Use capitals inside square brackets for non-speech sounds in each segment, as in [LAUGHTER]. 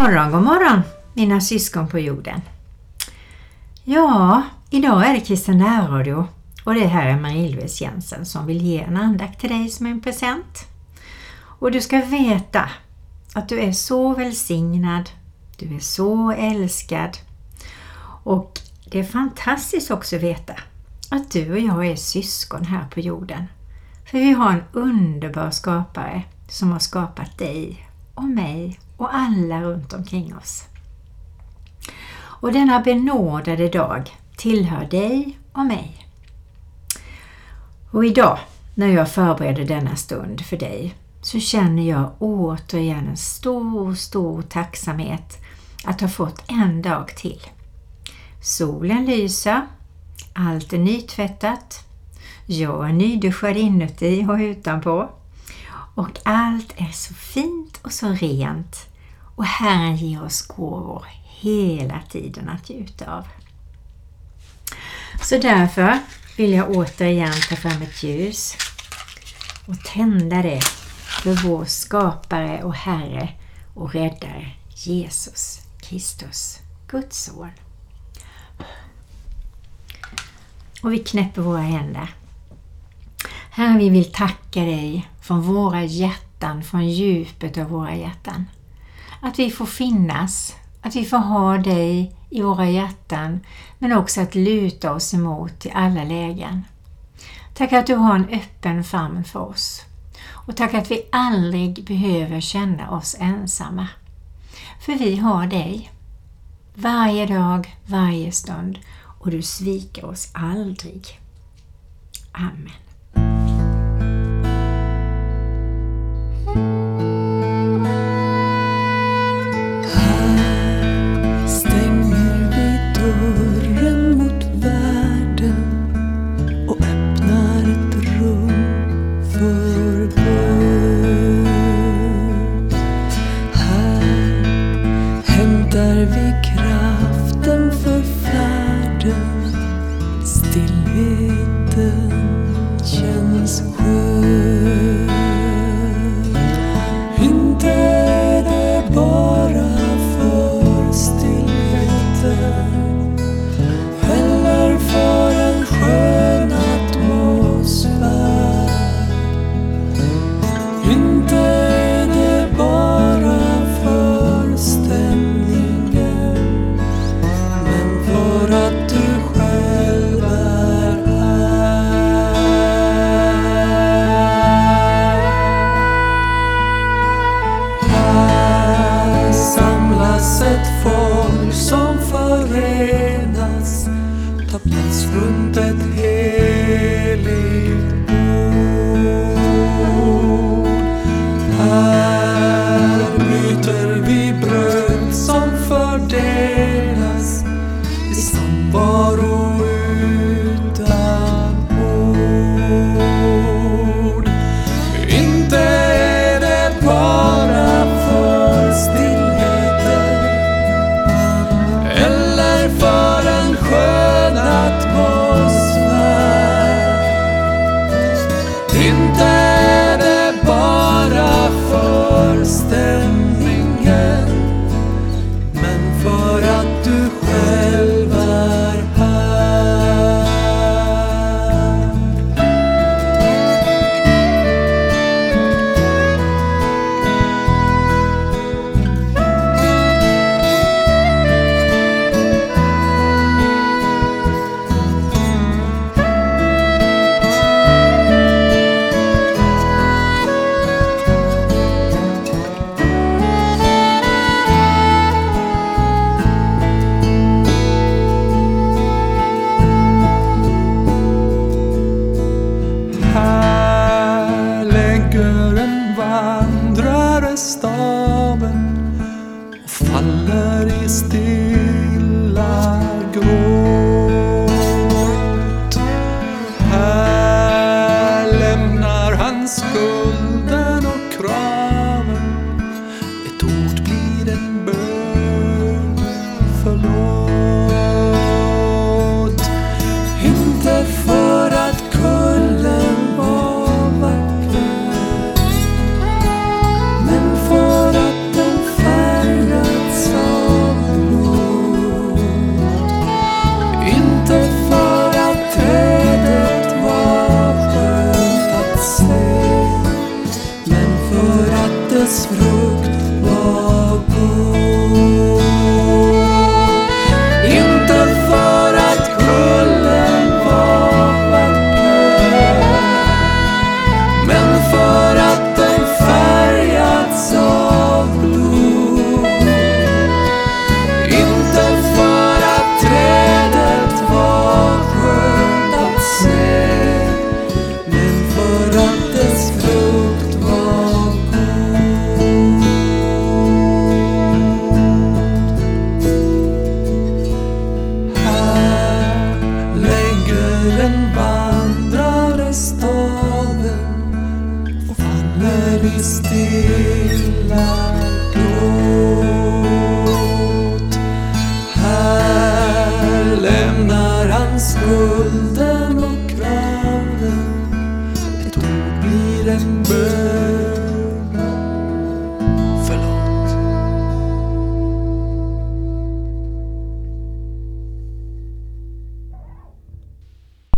morgon, god morgon mina syskon på jorden. Ja, idag är det Kristen närradio och det här är Marie-Louise Jensen som vill ge en andakt till dig som en present. Och du ska veta att du är så välsignad, du är så älskad och det är fantastiskt också att veta att du och jag är syskon här på jorden. För vi har en underbar skapare som har skapat dig och mig och alla runt omkring oss. Och denna benådade dag tillhör dig och mig. Och idag när jag förbereder denna stund för dig så känner jag återigen en stor, stor tacksamhet att ha fått en dag till. Solen lyser, allt är nytvättat, jag är nyduschad inuti och utanpå och allt är så fint och så rent och Herren ger oss gåvor hela tiden att gjuta av. Så därför vill jag återigen ta fram ett ljus och tända det för vår skapare och Herre och Räddare Jesus Kristus, Guds son. Och vi knäpper våra händer. Herre, vi vill tacka dig från våra hjärtan, från djupet av våra hjärtan. Att vi får finnas, att vi får ha dig i våra hjärtan, men också att luta oss emot i alla lägen. Tack att du har en öppen famn för oss. Och tack att vi aldrig behöver känna oss ensamma. För vi har dig. Varje dag, varje stund och du sviker oss aldrig. Amen.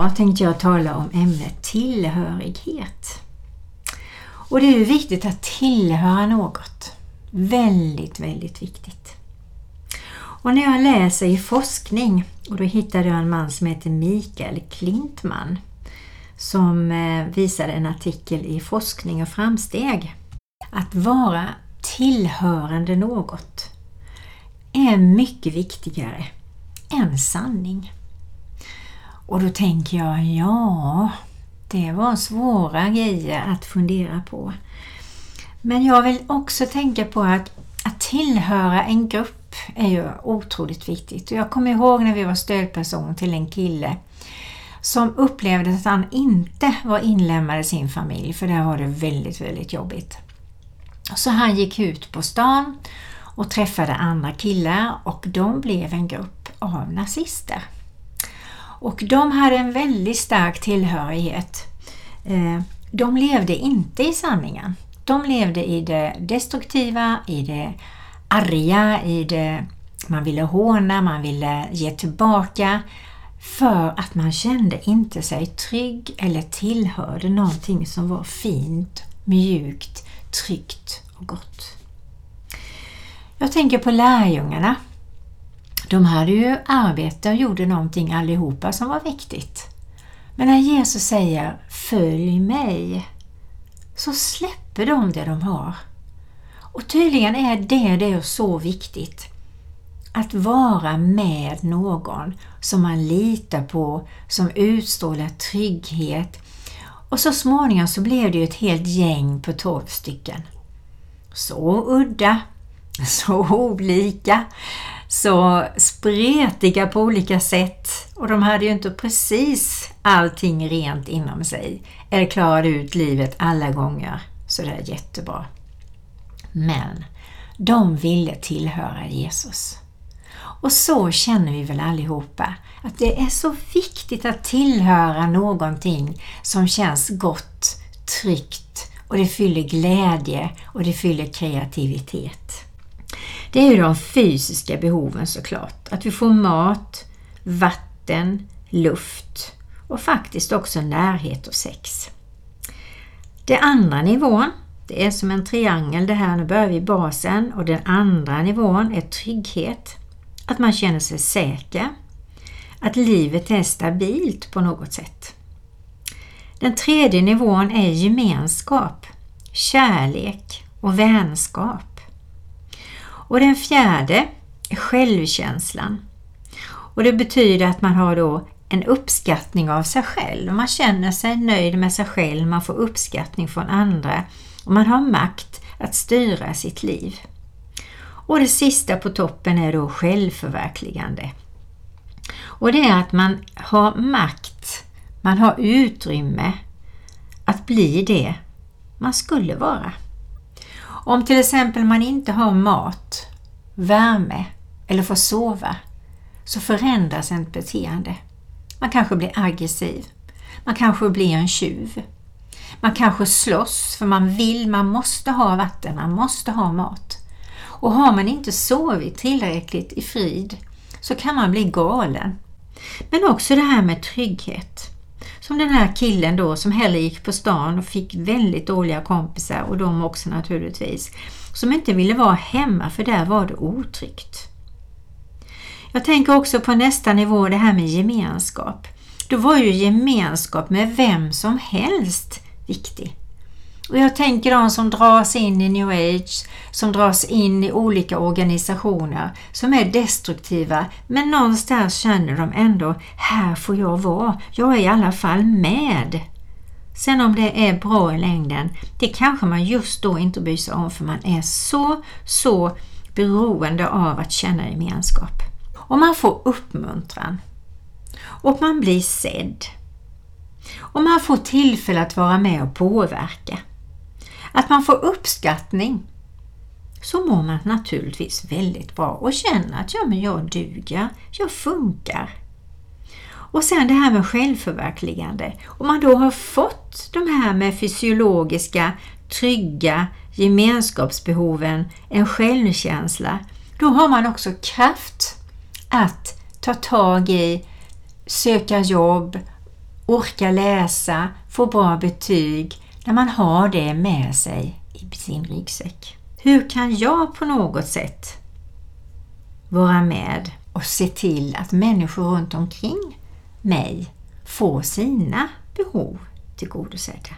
Idag tänkte jag tala om ämnet tillhörighet. Och det är ju viktigt att tillhöra något. Väldigt, väldigt viktigt. Och när jag läser i forskning, och då hittade jag en man som heter Mikael Klintman som eh, visade en artikel i Forskning och framsteg. Att vara tillhörande något är mycket viktigare än sanning. Och då tänker jag, ja, det var svåra grejer att fundera på. Men jag vill också tänka på att, att tillhöra en grupp är ju otroligt viktigt. Och jag kommer ihåg när vi var stödperson till en kille som upplevde att han inte var inlämnad i sin familj för där var det väldigt, väldigt jobbigt. Så han gick ut på stan och träffade andra killar och de blev en grupp av nazister. Och de hade en väldigt stark tillhörighet. Eh, de levde inte i sanningen. De levde i det destruktiva, i det arga, i det man ville håna, man ville ge tillbaka för att man kände inte sig trygg eller tillhörde någonting som var fint, mjukt, tryggt och gott. Jag tänker på lärjungarna de hade ju arbete och gjorde någonting allihopa som var viktigt. Men när Jesus säger Följ mig så släpper de det de har. Och tydligen är det det är så viktigt. Att vara med någon som man litar på, som utstrålar trygghet. Och så småningom så blev det ju ett helt gäng på tolv stycken. Så udda, [LAUGHS] så olika, så spretiga på olika sätt och de hade ju inte precis allting rent inom sig eller klarade ut livet alla gånger så det är jättebra. Men de ville tillhöra Jesus. Och så känner vi väl allihopa att det är så viktigt att tillhöra någonting som känns gott, tryggt och det fyller glädje och det fyller kreativitet. Det är ju de fysiska behoven såklart. Att vi får mat, vatten, luft och faktiskt också närhet och sex. Den andra nivån, det är som en triangel det här, nu börjar vi i basen och den andra nivån är trygghet. Att man känner sig säker. Att livet är stabilt på något sätt. Den tredje nivån är gemenskap, kärlek och vänskap. Och den fjärde är självkänslan. Och det betyder att man har då en uppskattning av sig själv. Man känner sig nöjd med sig själv, man får uppskattning från andra och man har makt att styra sitt liv. Och det sista på toppen är då självförverkligande. Och det är att man har makt, man har utrymme att bli det man skulle vara. Om till exempel man inte har mat, värme eller får sova så förändras ett beteende. Man kanske blir aggressiv. Man kanske blir en tjuv. Man kanske slåss för man vill, man måste ha vatten, man måste ha mat. Och har man inte sovit tillräckligt i frid så kan man bli galen. Men också det här med trygghet. Som den här killen då som heller gick på stan och fick väldigt dåliga kompisar och de också naturligtvis. Som inte ville vara hemma för där var det otryggt. Jag tänker också på nästa nivå det här med gemenskap. Då var ju gemenskap med vem som helst viktig. Och jag tänker de som dras in i new age, som dras in i olika organisationer som är destruktiva men någonstans känner de ändå, här får jag vara, jag är i alla fall med. Sen om det är bra i längden, det kanske man just då inte bryr sig om för man är så, så beroende av att känna gemenskap. Och man får uppmuntran. Och man blir sedd. Och man får tillfälle att vara med och påverka att man får uppskattning så mår man naturligtvis väldigt bra och känner att ja, men jag duger, jag funkar. Och sen det här med självförverkligande. Om man då har fått de här med fysiologiska, trygga gemenskapsbehoven, en självkänsla, då har man också kraft att ta tag i, söka jobb, orka läsa, få bra betyg när man har det med sig i sin ryggsäck. Hur kan jag på något sätt vara med och se till att människor runt omkring mig får sina behov tillgodosedda?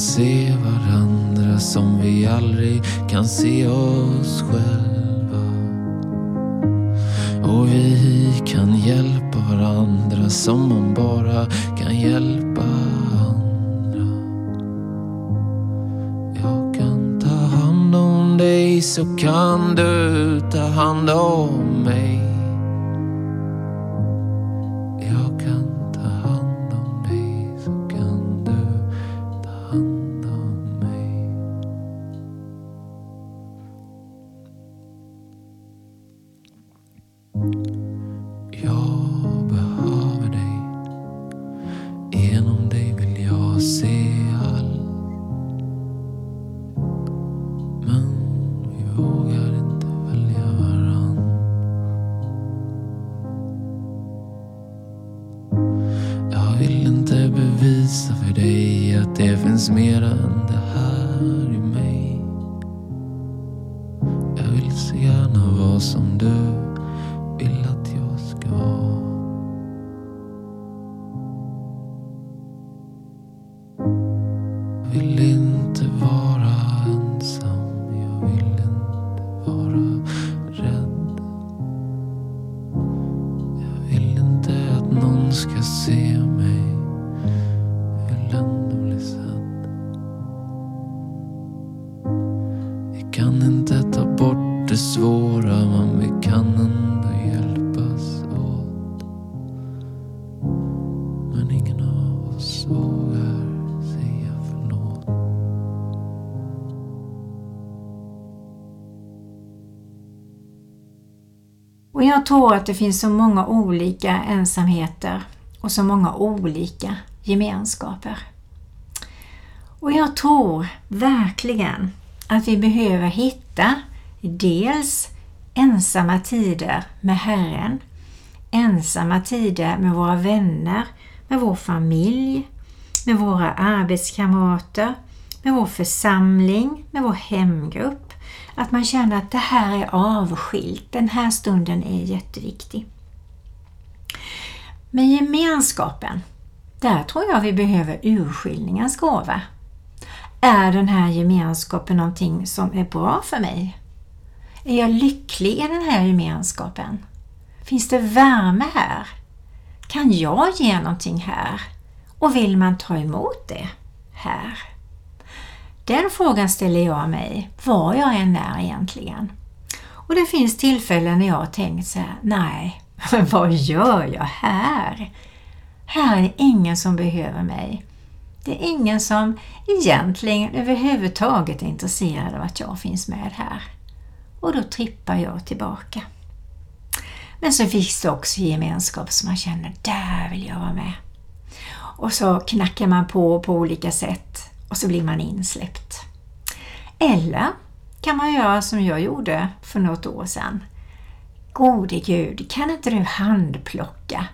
Se varandra som vi aldrig kan se oss själva. Och vi kan hjälpa varandra som man bara kan hjälpa andra. Jag kan ta hand om dig så kan du ta hand om mig. Och jag tror att det finns så många olika ensamheter och så många olika gemenskaper. Och jag tror verkligen att vi behöver hitta dels ensamma tider med Herren, ensamma tider med våra vänner, med vår familj, med våra arbetskamrater, med vår församling, med vår hemgrupp. Att man känner att det här är avskilt, den här stunden är jätteviktig. Men gemenskapen, där tror jag vi behöver urskiljningens gåva. Är den här gemenskapen någonting som är bra för mig? Är jag lycklig i den här gemenskapen? Finns det värme här? Kan jag ge någonting här? Och vill man ta emot det här? Den frågan ställer jag mig, var jag än är egentligen. Och det finns tillfällen när jag har tänkt så här, nej, [LAUGHS] vad gör jag här? Här är ingen som behöver mig. Det är ingen som egentligen överhuvudtaget är intresserad av att jag finns med här. och då trippar jag tillbaka. Men så finns det också gemenskap som man känner, där vill jag vara med. Och så knackar man på på olika sätt och så blir man insläppt. Eller kan man göra som jag gjorde för något år sedan. Gode Gud, kan inte du handplocka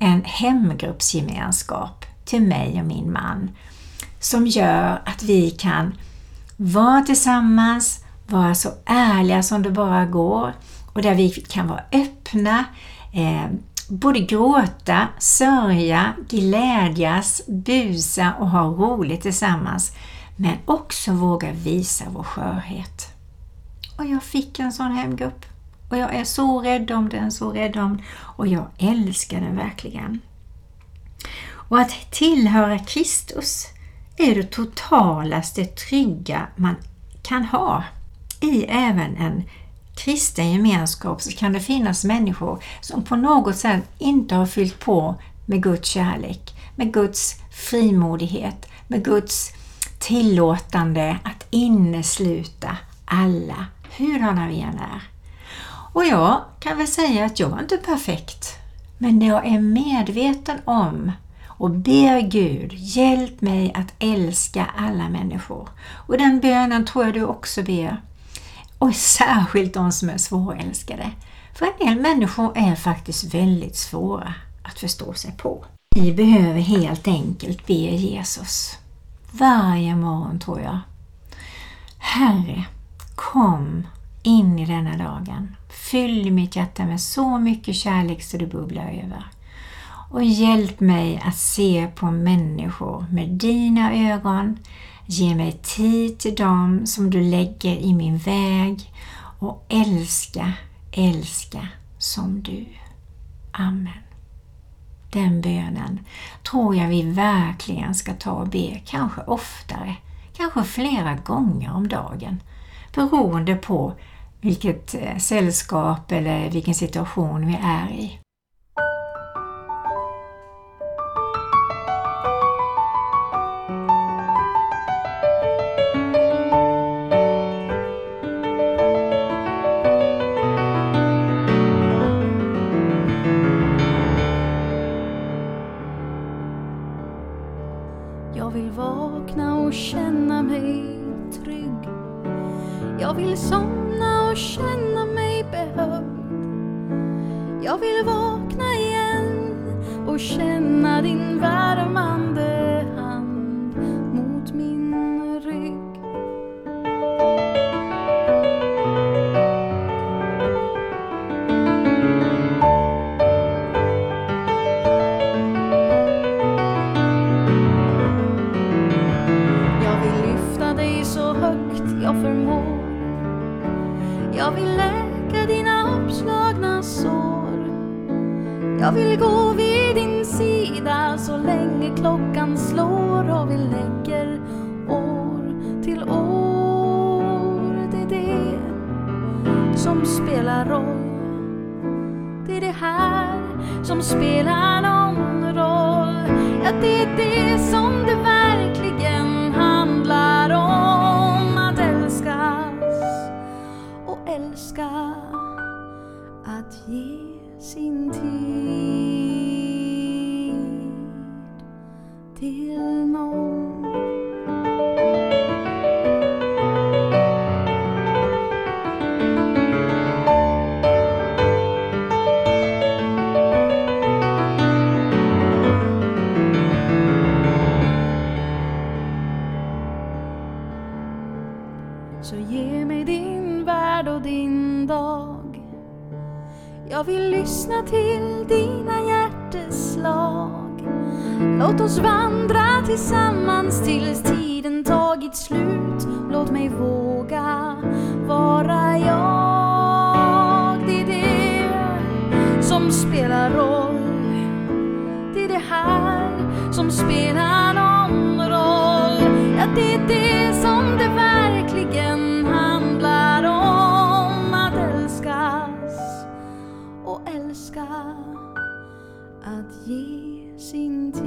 en hemgruppsgemenskap till mig och min man som gör att vi kan vara tillsammans, vara så ärliga som det bara går och där vi kan vara öppna, eh, både gråta, sörja, glädjas, busa och ha roligt tillsammans men också våga visa vår skörhet. Och jag fick en sån hemgrupp och jag är så rädd om den, så rädd om den och jag älskar den verkligen. Och att tillhöra Kristus är det totalaste trygga man kan ha. I även en kristen gemenskap så kan det finnas människor som på något sätt inte har fyllt på med Guds kärlek, med Guds frimodighet, med Guds tillåtande att innesluta alla, hurdana vi än är. Och jag kan väl säga att jag är inte perfekt, men jag är medveten om och ber Gud, hjälp mig att älska alla människor. Och den bönen tror jag du också ber. Och särskilt de som är svårälskade. För en del människor är faktiskt väldigt svåra att förstå sig på. Vi behöver helt enkelt be Jesus. Varje morgon tror jag. Herre, kom in i denna dagen. Fyll mitt hjärta med så mycket kärlek så det bubblar över. Och hjälp mig att se på människor med dina ögon. Ge mig tid till dem som du lägger i min väg och älska, älska som du. Amen. Den bönen tror jag vi verkligen ska ta och be, kanske oftare, kanske flera gånger om dagen, beroende på vilket eh, sällskap eller vilken situation vi är i. roll. Det är det här som spelar någon roll. Ja, det är det som det verkligen handlar om. Att älskas och älska. Att ge sin tid. Lyssna till dina hjärteslag. Låt oss vandra tillsammans tills tiden tagit slut. Låt mig våga vara jag. Det är det som spelar roll. Det är det här som spelar någon roll. Ja, det är det som det värde ge sin tid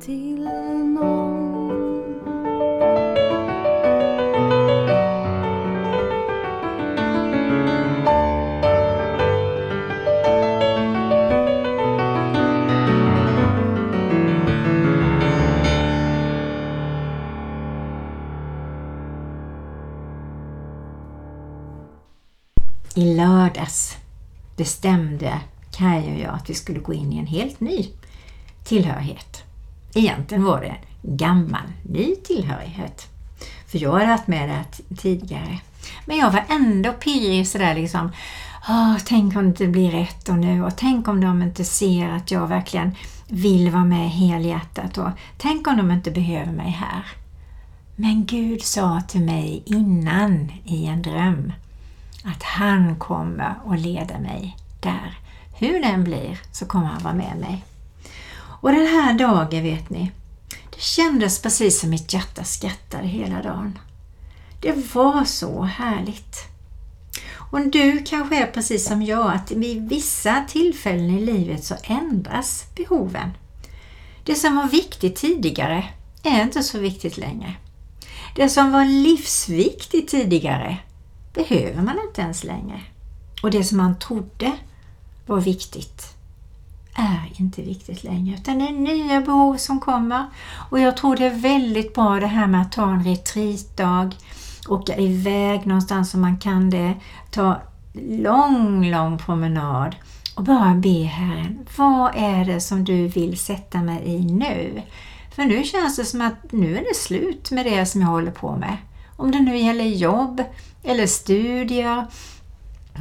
till någon. I lördags bestämde Kaj och jag att vi skulle gå in i en helt ny tillhörighet. Egentligen var det en gammal ny tillhörighet. För jag hade varit med där tidigare. Men jag var ändå pirrig sådär liksom. Oh, tänk om det inte blir rätt och nu och tänk om de inte ser att jag verkligen vill vara med helhjärtat och tänk om de inte behöver mig här. Men Gud sa till mig innan i en dröm att han kommer och leder mig där. Hur den blir så kommer han vara med mig. Och den här dagen vet ni, det kändes precis som mitt hjärta skrattade hela dagen. Det var så härligt. Och du kanske är precis som jag att vid vissa tillfällen i livet så ändras behoven. Det som var viktigt tidigare är inte så viktigt längre. Det som var livsviktigt tidigare behöver man inte ens längre. Och det som man trodde var viktigt är inte viktigt längre utan det är nya behov som kommer. Och jag tror det är väldigt bra det här med att ta en retreatdag, åka iväg någonstans som man kan det, ta lång, lång promenad och bara be Herren, vad är det som du vill sätta mig i nu? För nu känns det som att nu är det slut med det som jag håller på med. Om det nu gäller jobb eller studier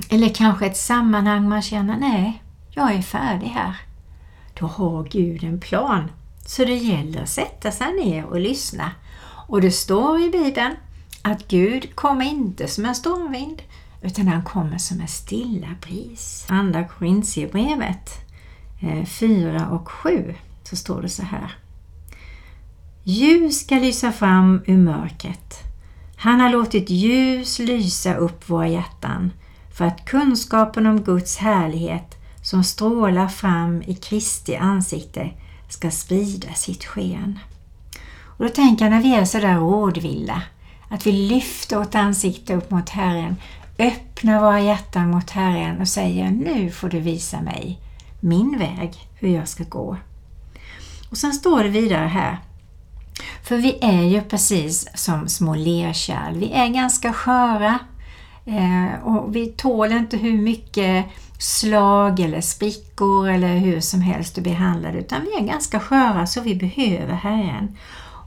eller kanske ett sammanhang man känner, nej, jag är färdig här. Då har Gud en plan. Så det gäller att sätta sig ner och lyssna. Och det står i Bibeln att Gud kommer inte som en stormvind utan han kommer som en stilla bris. Andra Korintierbrevet eh, 4 och 7 så står det så här. Ljus ska lysa fram ur mörkret. Han har låtit ljus lysa upp våra hjärtan för att kunskapen om Guds härlighet som strålar fram i Kristi ansikte ska sprida sitt sken. Och då tänker jag när vi är sådär rådvilla, att vi lyfter vårt ansikte upp mot Herren, öppnar våra hjärtan mot Herren och säger nu får du visa mig min väg, hur jag ska gå. Och sen står det vidare här, för vi är ju precis som små lerkärl, vi är ganska sköra eh, och vi tål inte hur mycket slag eller sprickor eller hur som helst att behandla utan vi är ganska sköra så vi behöver Herren.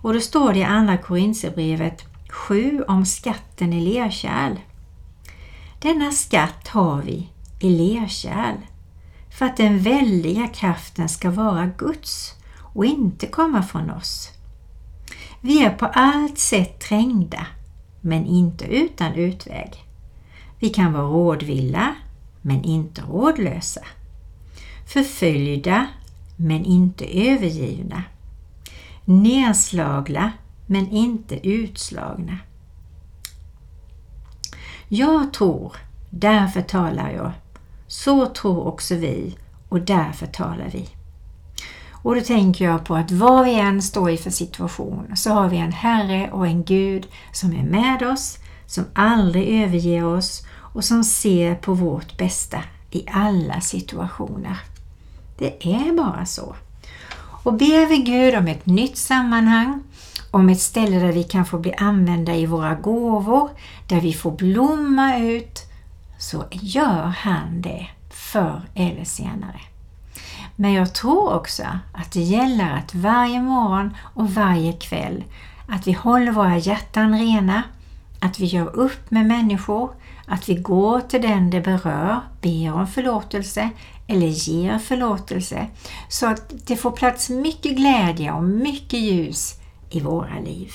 Och då står det i Andra Korinthierbrevet 7 om skatten i lerkärl. Denna skatt har vi i lerkärl för att den väldiga kraften ska vara Guds och inte komma från oss. Vi är på allt sätt trängda men inte utan utväg. Vi kan vara rådvilla men inte rådlösa. Förföljda men inte övergivna. Nedslagna men inte utslagna. Jag tror, därför talar jag. Så tror också vi och därför talar vi. Och då tänker jag på att vad vi än står i för situation så har vi en Herre och en Gud som är med oss, som aldrig överger oss och som ser på vårt bästa i alla situationer. Det är bara så. Och ber vi Gud om ett nytt sammanhang, om ett ställe där vi kan få bli använda i våra gåvor, där vi får blomma ut, så gör han det förr eller senare. Men jag tror också att det gäller att varje morgon och varje kväll att vi håller våra hjärtan rena, att vi gör upp med människor, att vi går till den det berör, ber om förlåtelse eller ger förlåtelse så att det får plats mycket glädje och mycket ljus i våra liv.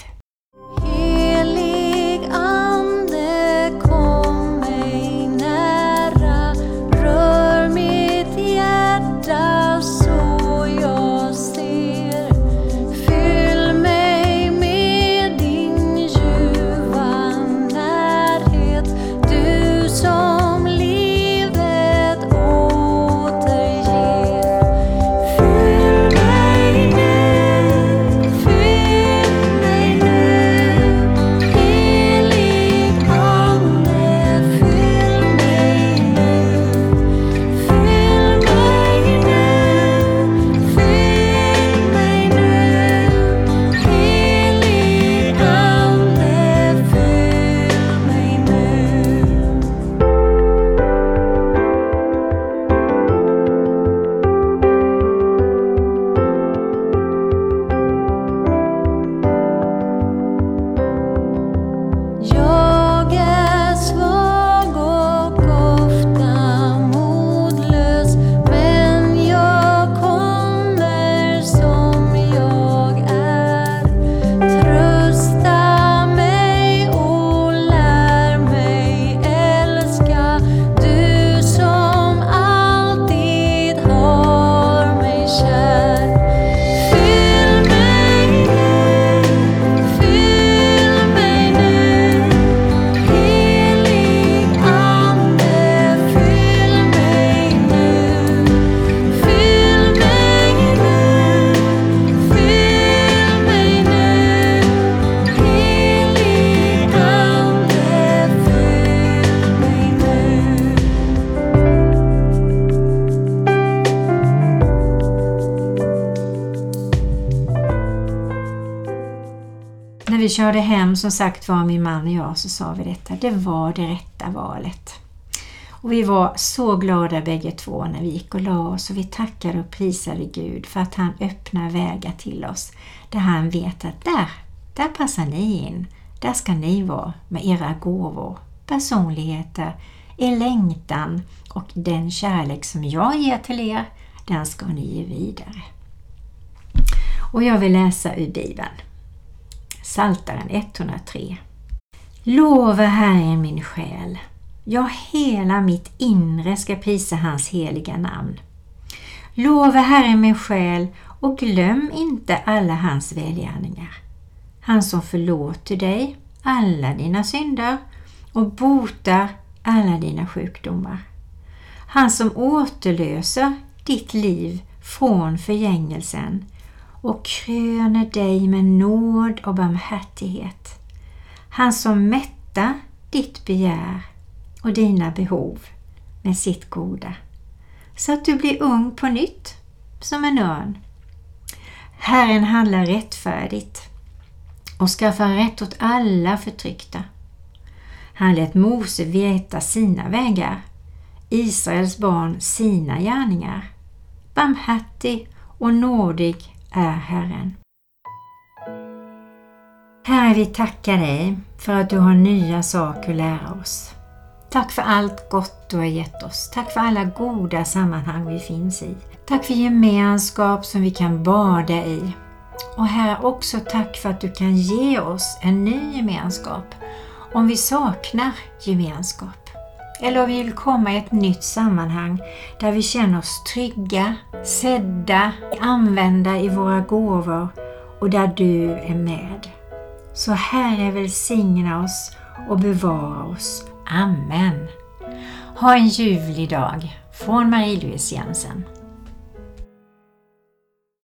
Körde hem som sagt var min man och jag så sa vi detta. Det var det rätta valet. Och vi var så glada bägge två när vi gick och la oss och vi tackade och prisade Gud för att han öppnar vägar till oss där han vet att där, där passar ni in. Där ska ni vara med era gåvor, personligheter, er längtan och den kärlek som jag ger till er, den ska ni ge vidare. Och jag vill läsa ur Bibeln. Saltaren 103. Lova Herren min själ. Ja, hela mitt inre ska prisa hans heliga namn. Lova Herren min själ och glöm inte alla hans välgärningar. Han som förlåter dig alla dina synder och botar alla dina sjukdomar. Han som återlöser ditt liv från förgängelsen och kröner dig med nåd och barmhärtighet. Han som mättar ditt begär och dina behov med sitt goda, så att du blir ung på nytt som en örn. Herren handlar rättfärdigt och skaffar rätt åt alla förtryckta. Han lät Mose veta sina vägar, Israels barn sina gärningar. Barmhärtig och nådig är Herren. Herre, vi tackar dig för att du har nya saker att lära oss. Tack för allt gott du har gett oss. Tack för alla goda sammanhang vi finns i. Tack för gemenskap som vi kan bada i. Och Herre, också tack för att du kan ge oss en ny gemenskap om vi saknar gemenskap. Eller om vi vill komma i ett nytt sammanhang där vi känner oss trygga, sedda, använda i våra gåvor och där du är med. Så Herre välsigna oss och bevara oss. Amen. Ha en ljuvlig dag från Marie-Louise Jensen.